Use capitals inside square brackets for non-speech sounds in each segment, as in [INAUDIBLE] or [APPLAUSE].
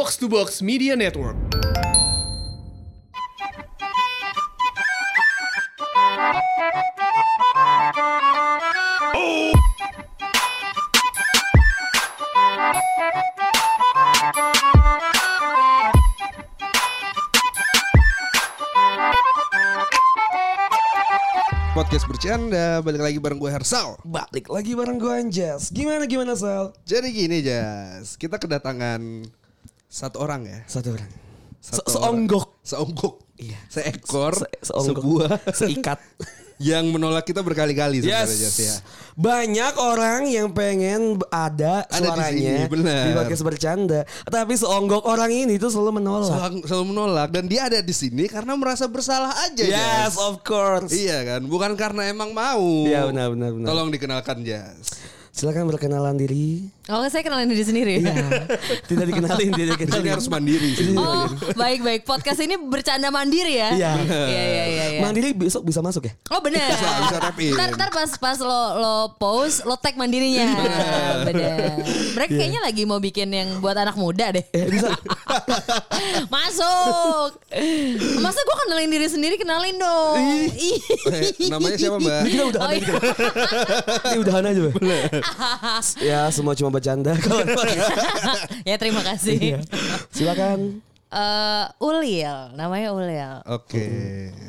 Box to Box Media Network. Podcast bercanda balik lagi bareng gue Hersal. Balik lagi bareng gue Anjas. Gimana gimana Sal? Jadi gini Jas, kita kedatangan satu orang ya. Satu orang. Satu Se- seonggok. orang. Seonggok. Iya. Seekor. Se- seonggok. Sebuah. Seikat. [LAUGHS] yang menolak kita berkali-kali sebenarnya Jas ya. Banyak orang yang pengen ada, Ada di suaranya sini, di podcast bercanda. Tapi seonggok orang ini tuh selalu menolak. Selalu, selalu menolak dan dia ada di sini karena merasa bersalah aja yes, Jas. of course. Iya kan, bukan karena emang mau. Iya benar benar benar. Tolong dikenalkan Jas. Silakan berkenalan diri. Oh saya kenalin diri sendiri. Iya. Tidak dikenalin, tidak dikenalin. harus mandiri sih. Oh baik baik podcast ini bercanda mandiri ya. Iya. Iya iya iya. iya. Mandiri besok bisa masuk ya? Oh benar. Bisa, bisa tap in. Ntar, ntar pas pas lo lo post lo tag mandirinya. Benar. Mereka kayaknya lagi mau bikin yang buat anak muda deh. Eh bisa. [LAUGHS] Masuk. Masa gue kenalin diri sendiri kenalin dong. Ih. Eh, namanya siapa, Mbak? Ini kita udahan Oh, aja. iya. Ini udahan aja. Mbak. [LAUGHS] ya semua cuma bercanda. [LAUGHS] Kalau ya terima kasih. Iya. Silakan. Eh, Ulil, namanya Ulil. Oke.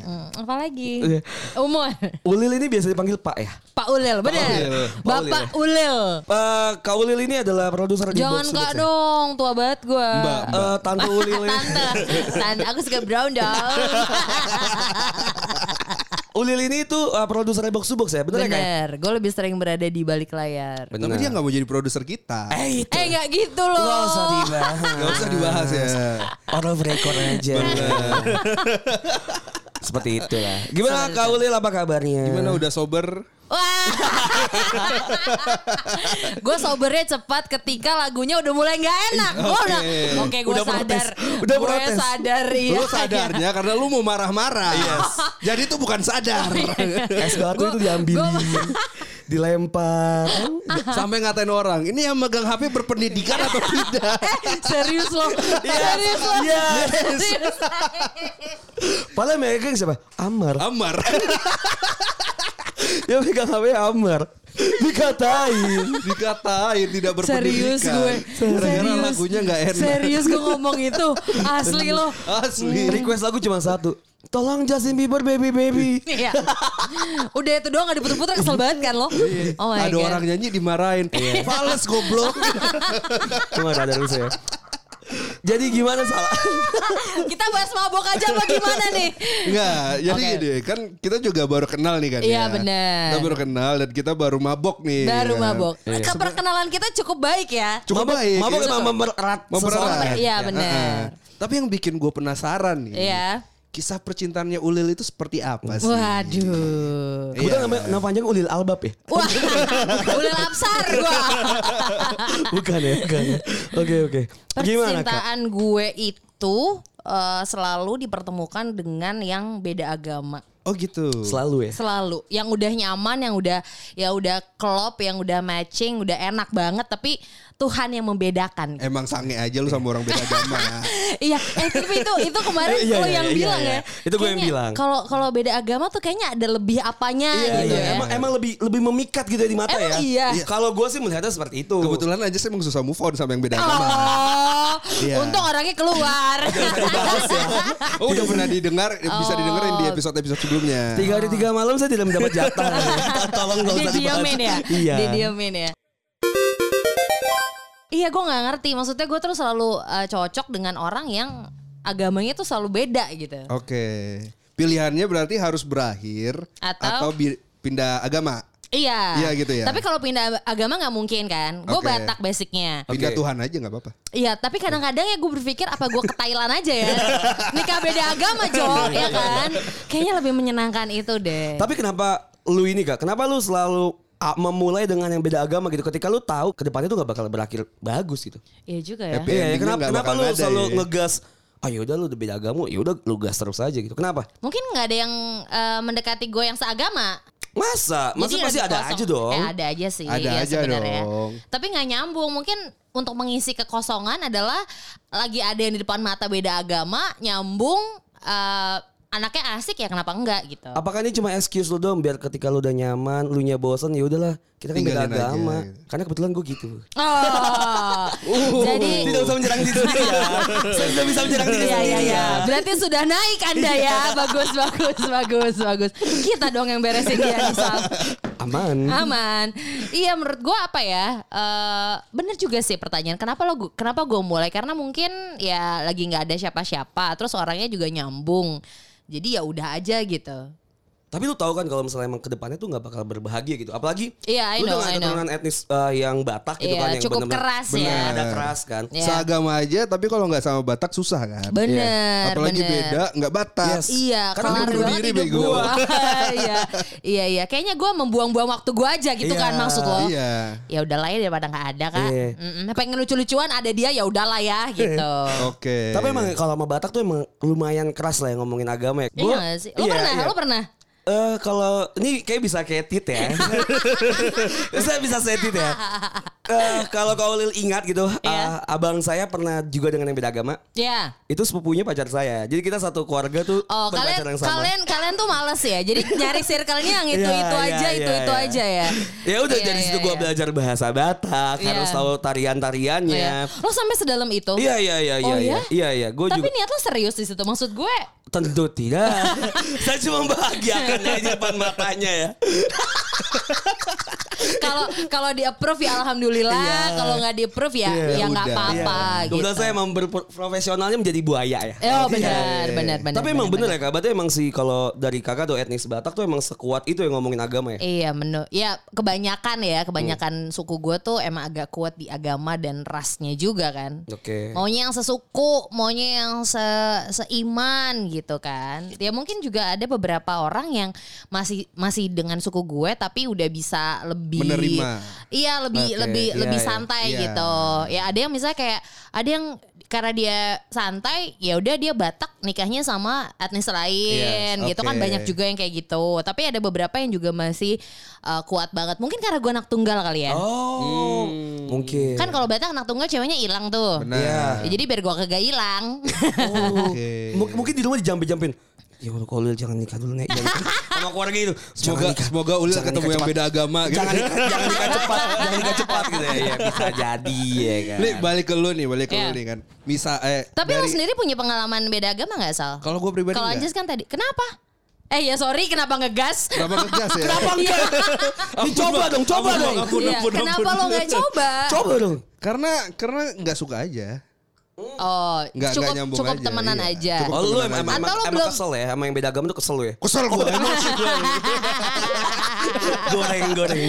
Hmm, apa lagi? Iya. Umur. Ulil ini biasa dipanggil Pak ya. Pak Ulil, benar. Ulil. Pak Bapak Ulil. Uh, Kak Ulil ini adalah produser di Jangan kak ya? dong, tua banget gue. Mbak. Eh, Tante Ulil. Tante, tante, aku suka brown dong. [LAUGHS] Ulil ini tuh uh, produser Box to Box ya, bener ya? Bener, gue lebih sering berada di balik layar. Tapi dia nggak mau jadi produser kita. Eh itu. Eh nggak gitu loh. Gak usah dibahas. Gak usah dibahas ya. Of record aja. [LAUGHS] Seperti itulah. Gimana Kak Ulil apa kabarnya? Gimana udah sober? Wah. [LAUGHS] gue sobernya cepat ketika lagunya udah mulai nggak enak. Oh, Oke. udah, oke gue Udah sadar. protes. Udah gue protes. sadar. Iya, Lu sadarnya karena lu mau marah-marah. Jadi itu bukan sadar. [LAUGHS] Es batu itu diambilin. Dilempar. [LAUGHS] Sampai ngatain orang. Ini yang megang HP berpendidikan atau [LAUGHS] tidak? Serius loh. [LAUGHS] Serius loh. Iya. Serius. Padahal mereka siapa? Amar. Amar. Ya megang HP Amar. Dikatain. Dikatain tidak berpendidikan. Serius gue. Serius. lagunya gak enak. Serius gue ngomong itu. Asli loh. Asli. Request lagu cuma satu. Tolong Justin Bieber baby baby. [LAUGHS] Iya. Udah itu doang gak diputer-puter kesel banget kan lo. Oh my Ada god. orang nyanyi dimarahin. Fales goblok. [LAUGHS] Cuma ada terus ya. Jadi gimana salah? [LAUGHS] Kita bahas mabok aja apa gimana nih? Enggak, jadi Oke. gini kan kita juga baru kenal nih kan Iya, ya. benar. Kita baru kenal dan kita baru mabok nih. Baru kan. mabok. Keperkenalan kita cukup baik ya. Cukup Mabok- baik. Mabok Iya. emang mempererat Mempererat. Iya, Ya, benar. uh-uh. Tapi yang bikin gue penasaran nih. Iya. Kisah percintaannya Ulil itu seperti apa sih? Waduh. Udah Iya. nama, nama panjang Ulil Albab ya? Wah, udah lapsar gua. [LAUGHS] bukan ya, bukan. ya. Oke oke. Gimana kak? Percintaan gue itu eh, selalu dipertemukan dengan yang beda agama. Oh gitu. Selalu ya. Selalu yang udah nyaman, yang udah ya udah klop, yang udah matching, udah enak banget tapi Tuhan yang membedakan. Emang sange aja lu sama orang beda agama. [LAUGHS] Iya, eh tapi itu itu kemarin Iya, lo iya, yang iya, bilang iya. ya. Itu gue yang bilang. Kalau kalau beda agama tuh kayaknya ada lebih apanya Iya, gitu iya. ya. Emang, emang lebih lebih memikat gitu ya di mata Emang ya. iya? Kalau gue sih melihatnya seperti itu. Kebetulan aja saya emang susah move on sama yang beda agama. Oh, Iya. untung orangnya keluar. [LAUGHS] Oh udah pernah didengar, bisa didengerin di episode-episode sebelumnya. Tiga hari tiga malam saya tidak mendapat jatah. [LAUGHS] Tolong nggak usah dibahas. Didiamin ya? Iya. Didiamin ya? Iya gue gak ngerti. Maksudnya gue terus selalu uh, cocok dengan orang yang agamanya tuh selalu beda gitu. Oke. Pilihannya berarti harus berakhir atau, Atau- bi- pindah agama. Iya. Iya gitu ya. Tapi kalau pindah agama nggak mungkin kan. Gue Oke. Batak basicnya. Pindah. Tuhan aja nggak apa-apa. Iya, tapi kadang-kadang ya gue berpikir apa gue ke Thailand aja ya. [LAUGHS] Nikah beda agama, Jo, ya kan? Kayaknya lebih menyenangkan itu deh. Tapi kenapa lu ini kak? Kenapa lu selalu memulai dengan yang beda agama gitu? Ketika lu tahu ke depannya tuh gak bakal berakhir bagus gitu. Iya juga ya. Happy Iya, endingnya kenapa, kenapa lu ada selalu ya. ngegas? Ah yaudah lu udah beda agama, yaudah lu gas terus aja gitu. Kenapa? Mungkin nggak ada yang eh, mendekati gue yang seagama. Masa? Masa Jadi pasti ada kosong. aja dong. Eh, ada aja sih. Ada ya, aja sebenarnya. dong. Tapi nggak nyambung. Mungkin untuk mengisi kekosongan adalah lagi ada yang di depan mata beda agama, nyambung. eh, anaknya asik ya kenapa enggak gitu. Apakah ini cuma excuse lu dong biar ketika lu udah nyaman, lu nya bosan ya udahlah kita kan beda aja, agama. Karena kebetulan gue gitu. Oh, [LAUGHS] jadi Tidak usah menyerang diri sendiri ya. [LAUGHS] Saya sudah bisa menyerang diri Iya iya sendiri iya. ya. Berarti sudah naik Anda ya. Bagus bagus bagus bagus. Kita dong yang beresin dia Sal. Aman. Aman. Iya menurut gua apa ya? eh bener juga sih pertanyaan. Kenapa lo kenapa gue mulai? Karena mungkin ya lagi nggak ada siapa-siapa. Terus orangnya juga nyambung. Jadi ya udah aja gitu. Tapi lu tahu kan kalau misalnya emang ke depannya tuh nggak bakal berbahagia gitu. Apalagi Iya, I lu know, dengan keturunan etnis uh, yang Batak gitu Iya, kan yang cukup keras ya. bener, Ada keras kan. Iya. Seagama aja tapi kalau nggak sama Batak susah kan. Bener. Apalagi bener. beda nggak Batak. Yes. Iya, Karena kelar bunuh diri, bego. gua. [LAUGHS] iya, iya, iya. Kayaknya gue membuang-buang waktu gue aja gitu Iya, kan maksud lo. Iya. Ya udahlah ya daripada nggak ada kan. Iya. Mm-mm. Pengen lucu-lucuan ada dia ya udahlah ya gitu. [LAUGHS] Oke. Tapi emang kalau sama Batak tuh emang lumayan keras lah yang ngomongin agama ya. Iya Gua- nggak sih? Lo iya, pernah? iya. Lo pernah? Eh kalau ini kayak bisa kayak tit ya. [LAUGHS] saya bisa saya tit ya. Eh kalau kau Lil ingat gitu, Iya. eh, abang saya pernah juga dengan yang beda agama. Ya. Itu sepupunya pacar saya. Jadi kita satu keluarga tuh Oh kalian yang sama. kalian kalian tuh males ya. Jadi nyari circle-nya yang itu Iya, itu iya, aja iya, itu itu iya. aja ya. Ya udah Iya, dari iya, situ gua iya. belajar bahasa Batak, Iya. harus tahu tarian-tariannya. iya. Lo sampai sedalam itu? Iya iya iya iya Oh, iya. ya? Iya iya, gue Tapi juga niat lo serius di situ. Maksud gue tentu tidak. [LAUGHS] Saya cuma membahagiakan aja depan matanya ya. Kalau kalau di approve ya alhamdulillah. Iya. Kalau nggak di approve ya Iya, ya nggak apa-apa gitu. Kebetulan saya emang berprofesionalnya menjadi buaya ya. Oh Oke. benar benar benar. Tapi emang bener ya kak, berarti emang sih kalau dari kakak tuh etnis Batak tuh emang sekuat itu yang ngomongin agama ya? Iya menurut ya kebanyakan ya kebanyakan Hmm. suku gue tuh emang agak kuat di agama dan rasnya juga kan. Oke. Maunya yang sesuku, maunya yang se seiman gitu kan. Ya mungkin juga ada beberapa orang yang masih masih dengan suku gue tapi udah bisa lebih Menerima. Iya, lebih Oke, lebih iya, lebih iya. santai Iya. gitu. Ya ada yang misalnya kayak ada yang karena dia santai, ya udah dia Batak nikahnya sama etnis lain Yes, gitu kan oke. banyak juga yang kayak gitu. Tapi ada beberapa yang juga masih uh, kuat banget. Mungkin karena gue anak tunggal kali ya. Oh, mungkin. Kan kalau Batak anak tunggal ceweknya hilang tuh. Benar. Iya. Ya, jadi biar gue kagak hilang. Oh, Oke. M- mungkin di rumah dijampe-jampin. Ya Allah kalau Lil jangan nikah dulu nek. [LAUGHS] Sama keluarga itu. Semoga Jangan nikah. semoga Ulil Jangan ketemu yang cepat. beda agama gitu. Jangan nikah, [LAUGHS] jangan nikah cepat, jangan nikah cepat gitu ya. Ya bisa [LAUGHS] jadi ya kan. Nih balik ke lu nih, balik ke Iya. lu nih kan. Bisa eh Tapi lo dari- sendiri punya pengalaman beda agama gak Sal? Kalau gue pribadi Kalau. Anjas kan tadi, kenapa? Eh ya sorry kenapa ngegas? Kenapa ngegas ya? Kenapa enggak? Nih, coba dong, coba dong. Ampun, Iya, ampun, kenapa lo gak coba? Coba dong. Karena karena nggak suka aja. Oh, Nggak- cukup nggak nyambung cukup aja, temenan iya. aja. Cukup Oh lu temenan emang, aja. emang, emang belum- kesel ya sama yang beda agama tuh kesel lu ya? Kesel gue emosi [LAUGHS] gue. goreng goreng.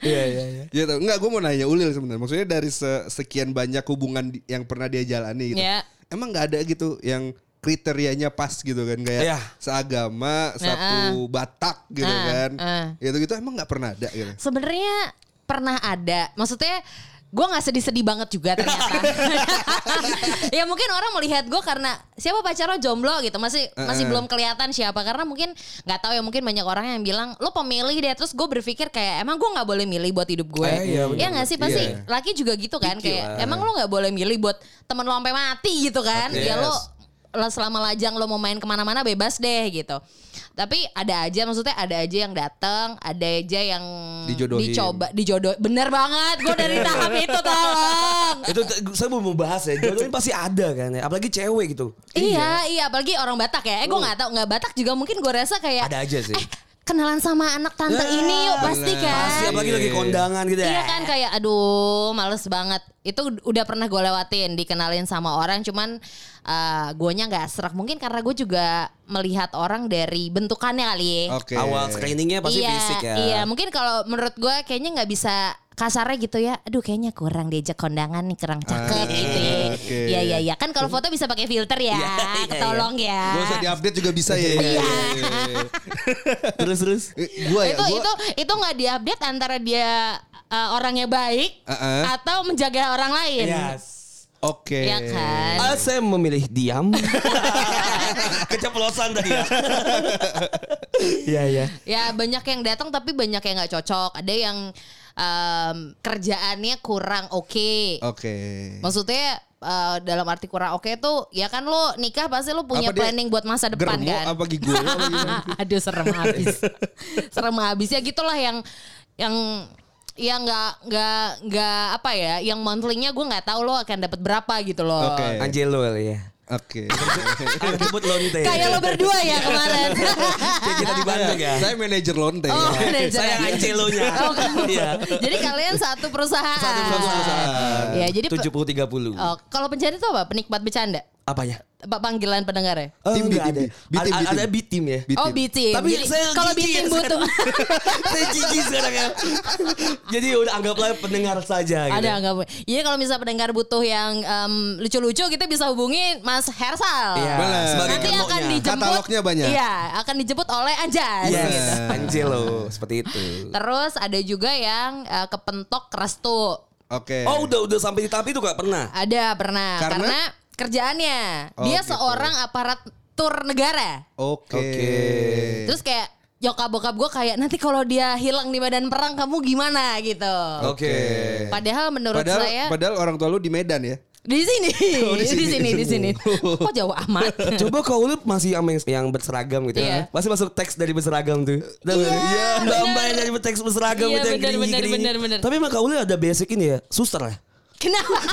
Iya iya iya. Gitu. Enggak, gue mau nanya Ulil sebenarnya. Maksudnya dari se- sekian banyak hubungan yang pernah dia jalani gitu. Iya. Emang nggak ada gitu yang kriterianya pas gitu kan kayak Iya. seagama, satu Batak gitu Ah, kan. ah. Itu gitu emang nggak pernah ada gitu. Sebenarnya pernah ada. Maksudnya gue nggak sedih-sedih banget juga ternyata. [LAUGHS] ya mungkin orang melihat gue karena siapa pacar lo jomblo gitu masih masih Eh, eh. belum kelihatan siapa karena mungkin nggak tahu ya mungkin banyak orang yang bilang lo pemilih deh terus gue berpikir kayak emang gue nggak boleh milih buat hidup gue. Eh, iya. Iya nggak sih pasti Iya. laki juga gitu kan kayak lah. emang lo nggak boleh milih buat temen lo sampai mati gitu kan. Oke. Ya Yes. lo selama lajang lo mau main ke mana-mana bebas deh gitu. Tapi ada aja maksudnya ada aja yang datang, ada aja yang Dijodohin. dicoba, dijodoh. Bener banget, gue dari tahap [LAUGHS] itu tolong. Itu saya mau bahas ya. Jodohin pasti ada kan ya. Apalagi cewek gitu. Iya, iya, apalagi orang Batak ya. Eh, gue nggak tahu, nggak Batak juga mungkin gue rasa kayak Ada aja sih. eh kenalan sama anak tante Ya, ini yuk pasti kan. Pasti apalagi lagi kondangan gitu ya. Iya kan kayak aduh males banget. Itu udah pernah gue lewatin dikenalin sama orang cuman uh, guanya nggak serak mungkin karena gue juga melihat orang dari bentukannya kali ya. Oke. Awal screeningnya pasti iya, fisik ya. Iya, mungkin kalau menurut gue kayaknya nggak bisa kasarnya gitu ya. Aduh, kayaknya kurang diajak kondangan nih, kurang cakep Ah, gitu ya. oke. Iya, iya, iya. Kan kalau foto bisa pakai filter ya. Iya, iya, Tolong ya. Gak usah diupdate juga bisa ya. Iya. Terus terus. Gue ya, itu gua- itu itu nggak diupdate antara dia uh, orangnya baik Uh-uh. atau menjaga orang lain. Yes. Oke. Iya kan? Ah, saya memilih diam. [LAUGHS] Keceplosan tadi ya. Iya iya. Ya banyak yang datang tapi banyak yang nggak cocok. Ada yang em, kerjaannya kurang oke. Oke. Maksudnya eh, dalam arti kurang oke tuh ya kan lo nikah pasti lo punya Apa dia planning buat masa depan Germo kan. apa gimana? [LAUGHS] Aduh serem habis. serem habis ya gitulah yang yang yang nggak nggak nggak apa ya yang monthly-nya gue nggak tahu lo akan dapat berapa gitu loh. Oke. Angelo kali ya. Oke. [LAUGHS] Jemput lonte. Kayak lo berdua ya kemarin. [LAUGHS] Kayak kita di Bandung ya. Saya manajer lonte. Oh, ya. manajer. Saya Angelonya. Oh. [LAUGHS] Iya. Jadi kalian satu perusahaan. Satu perusahaan. Ya, jadi pe- 70 30. Oh, kalau pencari itu apa? Penikmat bercanda? Apanya? Pak panggilan pendengar ya? Oh, Tim B, ada. B. B team, Ada- B team. Ada B team ya. B Oh, team. B-team. Tapi Jadi, saya kalau B-team ya butuh [LAUGHS] saya jijik sekarang ya. [LAUGHS] Jadi udah anggaplah pendengar saja gitu. ada enggak? Iya kalau misalnya pendengar butuh yang lucu-lucu kita bisa hubungi Mas Hersal. Iya. Sebagai Nanti akan dijemput. Katalognya banyak. Iya, akan dijemput oleh Anjas. Yes. gitu. Angelo seperti itu. Terus ada juga yang eh, kepentok restu. Oke. Oh udah udah sampai di tahap itu gak pernah. Ada pernah Karena? karena, kerjaannya Oh, dia gitu. seorang aparatur negara. Oke. Oke. Terus kayak nyokap bokap gue kayak nanti kalau dia hilang di medan perang kamu gimana gitu. Oke. Padahal menurut Padahal, saya padahal orang tua lu di Medan ya. di sini, [LAUGHS] Oh, di di sini. sini, di sini. [LAUGHS] Kok jauh amat? [LAUGHS] Coba kau lu masih yang, yang berseragam gitu Iya. ya. Masih masuk teks dari berseragam tuh. Iya, mbak-mbak yang dari teks berseragam Iya, itu yang benar, benar, benar, benar. Tapi emang kau lu ada basic ini ya, suster ya. Kenapa? [LAUGHS]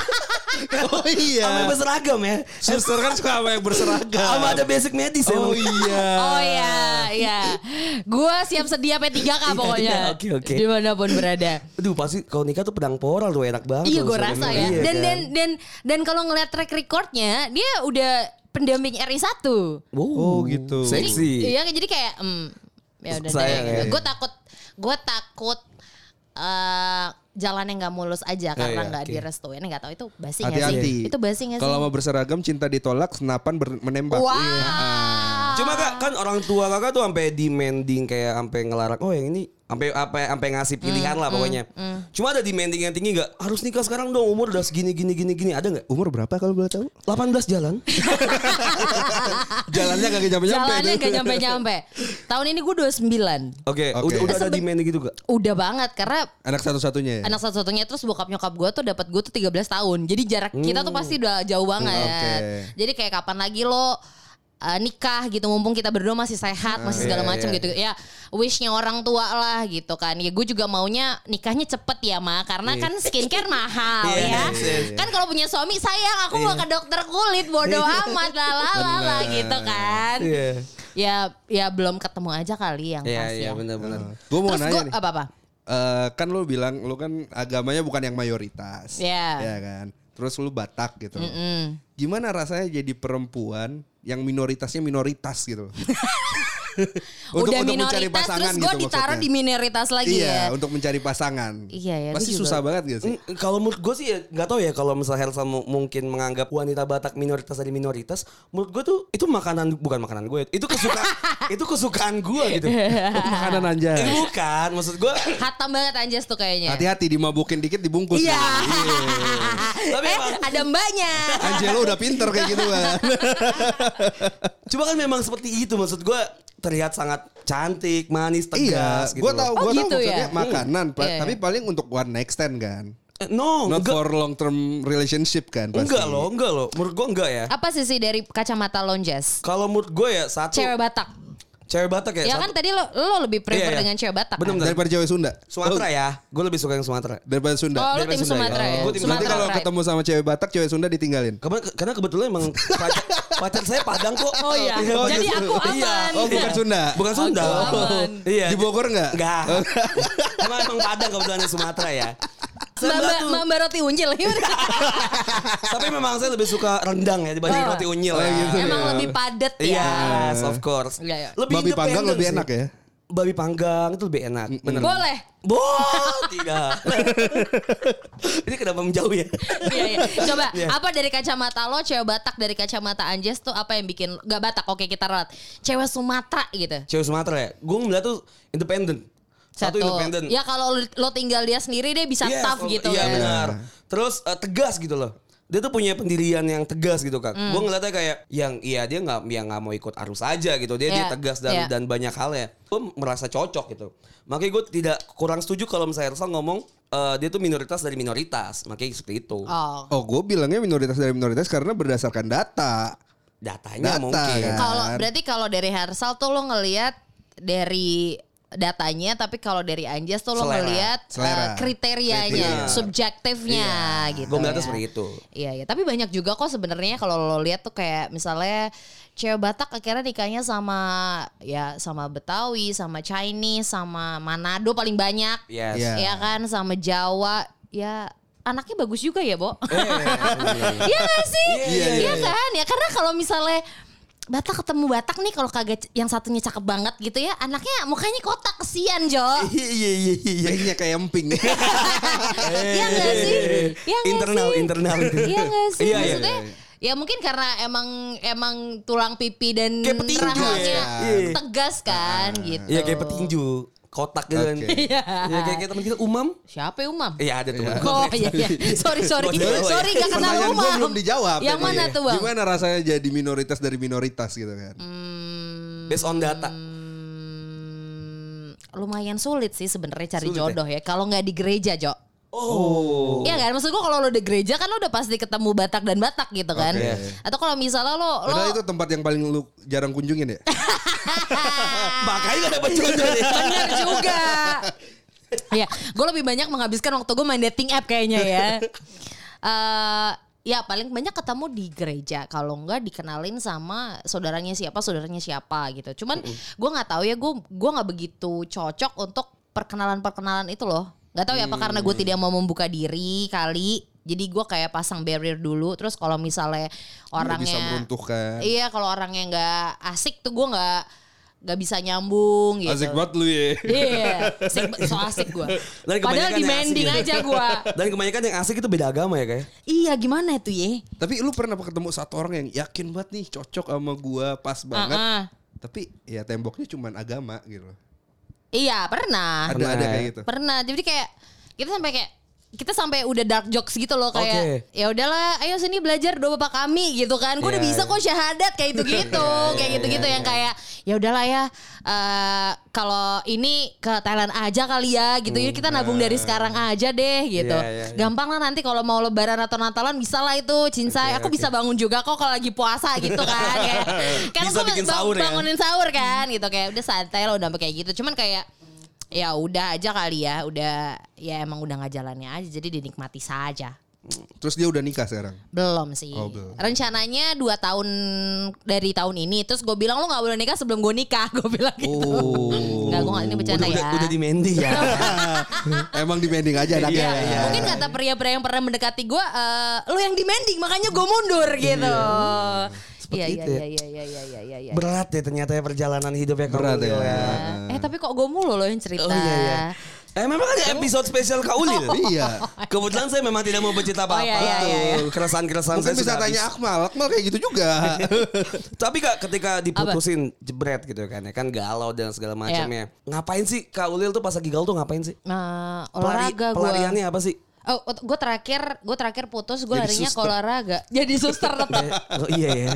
Oh iya. Sama yang berseragam ya. Suster kan suka sama yang berseragam. Sama ada basic medis Oh emang. iya. Oh ya, ya. Gua siap sedia P3K pokoknya. Oke, oke. Di mana pun berada. Aduh pasti kalau nikah tuh pedang poral tuh enak banget. Iya gue rasa ya. Iya Dan kan? dan dan dan kalau ngeliat track recordnya, dia udah pendamping RI 1 Oh gitu. Jadi, Seksi. iya jadi kayak hmm, ya udah deh. ya. Gue takut gue takut eh jalannya nggak mulus aja karena iya, nggak oke. direstuin nggak tahu itu basi nggak sih itu basi nggak sih Kalau mau berseragam cinta ditolak, senapan ber- menembak. wah Iya. Cuma kak kan orang tua kakak tuh sampai demanding kayak sampai ngelarang oh yang ini sampai apa sampai ngasih pilihan lah pokoknya. Cuma ada demanding yang tinggi nggak harus nikah sekarang dong umur udah segini gini gini gini ada nggak? Umur berapa kalau boleh tahu? 18 jalan. [LAUGHS] Jalannya kagak nyampe-nyampe. jalannya tuh. nggak nyampe nyampe tahun ini gue 29 Oke, Oke. udah, udah ada demanding gitu gak? udah banget karena Anak satu-satunya ya. anak satu-satunya terus bokap nyokap gue tuh dapat gue tuh 13 tahun jadi jarak kita tuh pasti udah jauh banget Oke. jadi kayak kapan lagi lo uh, nikah gitu mumpung kita berdua masih sehat masih segala iya, macam iya. gitu ya wishnya orang tua lah gitu kan ya gue juga maunya nikahnya cepet ya ma karena kan skincare mahal Iya, ya iya, iya. kan kalau punya suami sayang aku mau ke dokter kulit bodoh amat lah lah lah lah gitu kan Iya. ya ya belum ketemu aja kali yang Iya, pas iya ya benar-benar. Gue mau terus nanya nih. apa apa Eh, kan lu bilang lu kan agamanya bukan yang mayoritas. Iya. Ya kan. Terus lu Batak gitu. Mm. Gimana rasanya jadi perempuan yang minoritasnya minoritas gitu? [LAUGHS] udah minoritas terus gue gitu ditaruh maksudnya. di minoritas lagi Iya, ya. untuk mencari pasangan. Iya, ya, Pasti susah banget gak sih? Mm, Kalau menurut gue sih ya nggak tahu ya kalau misal Helsa mu- mungkin menganggap wanita Batak minoritas dari minoritas, menurut gue tuh itu makanan bukan makanan gue, [LAUGHS] itu kesukaan itu kesukaan gue gitu. [LAUGHS] Makanan aja. Eh, bukan, maksud gue. Hatam banget Anjas tuh kayaknya. Hati-hati dimabukin dikit dibungkus. Iya. Tapi eh, emang- ada mbaknya. Angelo udah pinter kayak gitu kan. [LAUGHS] Cuma kan memang seperti itu maksud gue terlihat sangat cantik, manis, iya, tegas gitu. gue tahu, Oh, gue tahu gitu maksudnya ya? makanan, pa- Iya, tapi iya. paling untuk one night stand kan. Eh, no, Not enggak. for long term relationship kan pasti. Enggak loh, enggak loh. Menurut gue enggak ya. Apa sih sih dari kacamata lonjas? Kalau menurut gue ya satu Cewek Batak. Cewek Batak ya. Ya satu- kan tadi lo lo lebih prefer Iya, iya. dengan cewek Batak. Bener, kan? Daripada cewek Sunda. Sumatera ya. Gue lebih suka yang Sumatera. Daripada Sunda. Oh, lo Daripada tim Sunda ya. Sumatera ya. Oh, gua tim Nanti Sumatera kalau ketemu sama cewek Batak, cewek Sunda ditinggalin. Kema- Karena kebetulan emang pacar, [LAUGHS] pacar saya Padang kok. Oh iya. Oh, Jadi aku Iya. aman. Oh, bukan Sunda. Bukan Sunda. Aku aman. Iya. Di Bogor enggak? Enggak. Emang emang Padang kebetulan di Sumatera ya. Mbak Mbak roti unyil. [LAUGHS] Tapi memang saya lebih suka rendang ya dibanding Oh. roti unyil Oh, ya. gitu. Emang ya. lebih padet ya. Yes, of course. Iya, iya. Lebih Babi panggang lebih enak ya. Babi panggang itu lebih enak. Bener. Boleh. Boh, [LAUGHS] tidak. [LAUGHS] Ini kenapa menjauh ya? Iya, iya. Coba Iya. apa dari kacamata lo cewek Batak dari kacamata Anjas tuh apa yang bikin gak Batak? Oke kita ralat. Cewek Sumatera gitu. Cewek Sumatera ya. Gue ngeliat tuh independen. Satu, independen. Ya kalau lo, tinggal dia sendiri dia bisa Yes, tough oh, gitu Iya kan. benar. Terus eh, tegas gitu loh. dia tuh punya pendirian yang tegas gitu kak. Hmm. Gue ngeliatnya kayak yang iya dia nggak yang nggak mau ikut arus aja gitu. Dia dia Iya, tegas dan iya. dan banyak hal ya. Gue merasa cocok gitu. Makanya gue tidak kurang setuju kalau misalnya Ersal ngomong eh, dia tuh minoritas dari minoritas. Makanya seperti itu. Oh. Oh, gue bilangnya minoritas dari minoritas karena berdasarkan data. Datanya Data, mungkin. kan? Kalau berarti kalau dari Hersal tuh lo ngelihat dari datanya tapi kalau dari Anjas tuh lo Selera. ngelihat Selera. eh, kriterianya, Kriteria. subjektifnya gitu. Gue melihatnya ya. seperti itu. Iya, iya. Tapi banyak juga kok sebenarnya kalau lo lihat tuh kayak misalnya cewek Batak akhirnya nikahnya sama ya sama Betawi, sama Chinese, sama Manado paling banyak. Yes. Iya. Ya kan sama Jawa. Ya anaknya bagus juga ya, Bo. Eh, alhamdulillah. Iya [LAUGHS] gak sih? Iya, Iya, iya, kan? Ya karena kalau misalnya Batak ketemu Batak nih kalau kagak yang satunya cakep banget gitu ya anaknya mukanya kotak kesian Jo [LAUGHS] Iya iya iya iya. Kayaknya kayak emping. [LAUGHS] Iya gak sih? Iya gak internal, sih? internal, internal. Iya gak sih? Iya, iya, Maksudnya Ya mungkin karena emang emang tulang pipi dan rahangnya ya. Iya. tegas kan gitu. Iya kayak petinju kotak gitu kan. Iya. Ya kayak kayak teman kita Umam. Siapa ya Umam? Iya ada tuh. Oh iya iya. Sorry sorry. Sorry ya. gak kenal Pertanyaan gue Umam. belum dijawab. Yang mana tuh bang? Gimana rasanya jadi minoritas dari minoritas gitu kan? Hmm, Based on data. hmm, lumayan sulit sih sebenarnya cari Sulit ya? jodoh ya. Kalau nggak di gereja Jo. Oh. Iya kan, maksud gua kalau lo di gereja kan lo udah pasti ketemu Batak dan Batak gitu kan. Oke. Atau kalau misalnya lo lo Padahal itu tempat yang paling lu jarang kunjungin ya? [LAUGHS] Makanya gak dapet jodoh. Bener juga. ya, gue lebih banyak menghabiskan waktu gue main dating app kayaknya ya. Eh, ya paling banyak ketemu di gereja. Kalau enggak dikenalin sama saudaranya siapa, saudaranya siapa gitu. Cuman gue nggak tahu ya, gue gue nggak begitu cocok untuk perkenalan-perkenalan itu loh. Nggak tahu ya apa karena gue tidak mau membuka diri kali. Jadi gue kayak pasang barrier dulu. Terus kalau misalnya orangnya bisa meruntuhkan. Iya kalau orangnya nggak asik tuh gue nggak nggak bisa nyambung gitu. Asik banget lu ya. Iya, [LAUGHS] asik, so asik gue. Padahal asik ya. aja gue. [LAUGHS] Dan kebanyakan yang asik itu beda agama ya kayak. Iya gimana itu ya? Tapi lu pernah ketemu satu orang yang yakin banget nih cocok sama gua pas banget. Uh-uh. Tapi ya temboknya cuman agama gitu. Iya pernah. Ada Pernah ada ya? kayak gitu. Pernah. Jadi kayak kita sampai kayak kita sampai udah dark jokes gitu loh kayak Oke. ya udahlah ayo sini belajar doa bapak kami gitu kan. Gue udah Iya, bisa iya. kok syahadat kayak gitu gitu kayak gitu gitu yang kayak ya udahlah ya eh, kalau ini ke Thailand aja kali ya gitu. Ya kita nabung dari sekarang aja deh gitu. Iya, iya, iya. gampang lah nanti kalau mau lebaran atau Natalan bisa lah itu cincai aku bisa bangun juga kok kalau lagi puasa gitu kan. Kayak, [LAUGHS] kan aku ya. bangunin sahur kan gitu. Kayak udah santai lah udah kayak gitu. Cuman kayak ya udah aja kali ya udah ya emang udah nggak jalannya aja jadi dinikmati saja Terus dia udah nikah sekarang. belum sih Oh, belum. rencananya dua tahun dari tahun ini terus gue bilang lo nggak boleh nikah sebelum gue nikah [LAUGHS] gue bilang gitu Oh. nggak gue nggak ini bercanda Udah, ya udah, udah di Mendy ya. [LAUGHS] Emang di mending aja anaknya. Iya, iya. mungkin kata pria-pria yang pernah mendekati gue eh, lo yang demanding makanya gue mundur gitu iya iya itu iya ya. iya iya iya iya iya iya. Berat ya ternyata ya perjalanan hidupnya kamu Berat ya. ya. eh tapi kok gue mulu lo yang cerita Oh iya iya. Eh memang ada episode spesial Kak Ulil. Iya. Kebetulan saya memang tidak mau bercerita apa-apa. Oh, iya, iya, iya, iya. Keresahan-keresahan saya bisa tanya habis. Akmal. Akmal kayak gitu juga. [LAUGHS] Tapi kak ketika diputusin jebret gitu kan ya kan galau dan segala macamnya. Iya. Ngapain sih Kak Ulil tuh pas lagi galau tuh ngapain sih? Nah, Pelari- olahraga gue. pelariannya apa sih? Oh, gue terakhir gue terakhir putus gue larinya ke olahraga. Jadi suster [LAUGHS] tetap. oh iya ya.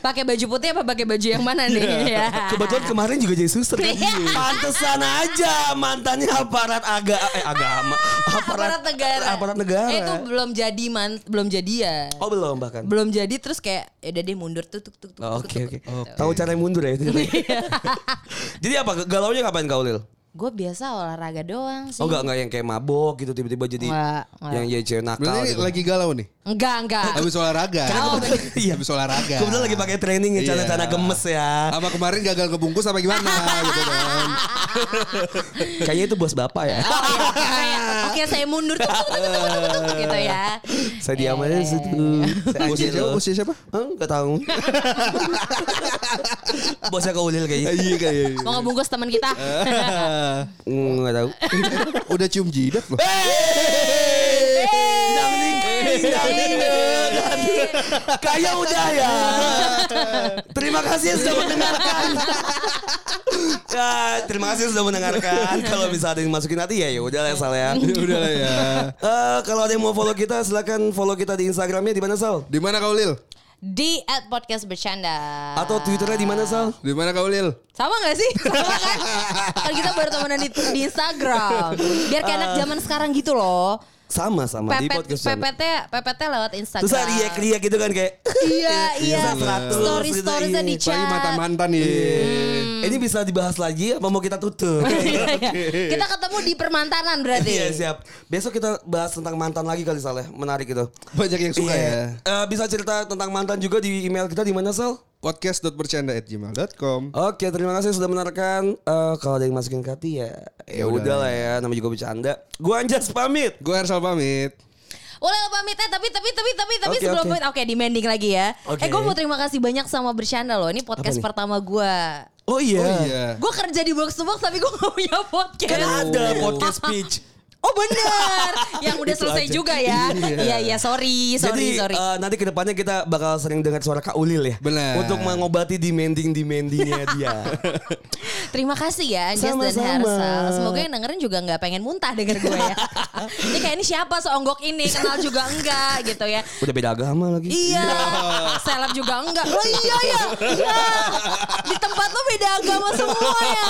pakai baju putih apa pakai baju yang mana nih? ya. Kebetulan kemarin juga jadi suster kan. Iya. Pantesan aja mantannya aparat aga eh agama aparat negara. Aparat negara. Eh, itu belum jadi man, belum jadi ya. Oh belum bahkan. Belum jadi terus kayak ya udah deh mundur tuh tuk tuk Oke oke. tuk. Tahu cara mundur ya itu. Iya. [LAUGHS] Jadi apa galaunya ngapain Kak Ulil? Gue biasa olahraga doang sih. Oh enggak enggak yang kayak mabok gitu tiba-tiba jadi Enggak, enggak. yang jadi cewek nakal Berarti gitu. lagi galau nih. Enggak, enggak. Habis olahraga. Oh, [LAUGHS] Iya. Habis olahraga. Kebetulan lagi pakai training ya Iya. celana-celana gemes ya. Sama kemarin gagal ngebungkus apa gimana [LAUGHS] gitu kan. Kayaknya itu bos bapak ya. Oh iya, kayak, oke saya mundur tuh, [LAUGHS] gitu ya. Saya diam Iya, aja iya, di situ. iya. Bosnya siapa? Bosnya siapa? Enggak tahu. Bosnya Kak Ulil kayaknya. Iya kayaknya. Mau ngebungkus teman kita. Enggak tahu. [LAUGHS] Udah cium jidat loh. Kayak udah ya. Terima kasih sudah mendengarkan. ya, terima kasih sudah mendengarkan. Kalau bisa ada yang masukin hati ya ya udah lah Sal ya. [LAUGHS] Udah lah ya. Eh, kalau ada yang mau follow kita silakan follow kita di Instagramnya di mana Sal? Di mana kau Lil? Di at podcast bercanda. Atau Twitternya di mana Sal? Di mana kau Lil? Sama gak sih? [LAUGHS] Sama kan? kan kita baru temenan di, di Instagram. Biar kayak anak zaman sekarang gitu loh. Sama sama di Pepet, podcast. PPT, PPT lewat Instagram. Terus riak riak gitu kan kayak. Iya, [LAUGHS] iya. seratus Story gitu, storiesnya iya. di chat. Apalagi mantan-mantan nih. Eh, Ini bisa dibahas lagi apa mau kita tutup? Iya, [LAUGHS] iya. Kita ketemu di permantanan berarti. Iya siap. Besok kita bahas tentang mantan lagi kali Sal ya. Menarik itu. Banyak yang suka ya. Eh, bisa cerita tentang mantan juga di email kita di mana Sal? Podcast.bercanda@gmail.com. Oke, terima kasih sudah mendengarkan. Eh, kalau ada yang masukin ke hati ya, ya udah lah ya. Namanya juga bercanda. Gua Anjas pamit. Gue Hersal pamit. Boleh pamit eh tapi tapi tapi tapi tapi Oke, sebelum oke. pamit oke demanding lagi ya. Oke. Eh gue mau terima kasih banyak sama bercanda loh. Ini podcast pertama gue. Oh iya. Oh iya. Gue kerja di box to box tapi gue gak punya podcast. Kan ada podcast speech. Oh bener. Yang udah Itu selesai aja. juga ya. Iya. Iya sorry Sorry Jadi sorry eh, nanti ke depannya kita bakal sering dengar suara Kak Ulil ya. Benar. Untuk mengobati demanding demandingnya dia. Terima kasih ya Anjas dan. Hersal Semoga yang dengerin juga gak pengen muntah denger gue ya. [LAUGHS] Ini kayak ini siapa seonggok ini? Kenal juga enggak gitu ya. Udah beda agama lagi. Iya. Seleb juga enggak Oh iya ya Iya. Di tempat lo beda agama semua ya.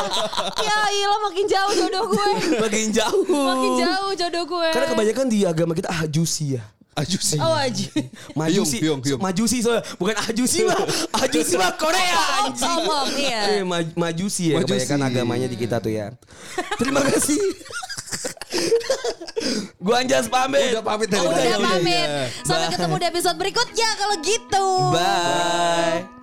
Ya iya makin jauh jodoh gue. Makin jauh. Makin jauh jodoh gue Karena kebanyakan di agama kita ajusi ya. Ajusi. Oh aji [LAUGHS] Majusi, Hyung, hyung, hyung. majusi soalnya bukan ajusi mah, [LAUGHS] ajusi mah Korea Om anjing. om om iya Eh, maj- majusi ya Majusi. kebanyakan agamanya di kita tuh ya. Terima kasih. [LAUGHS] Gua Anjas pamit. Udah pamit dari Oh, tadi. udah pamit. Sampai ketemu di episode berikutnya kalau gitu Bye.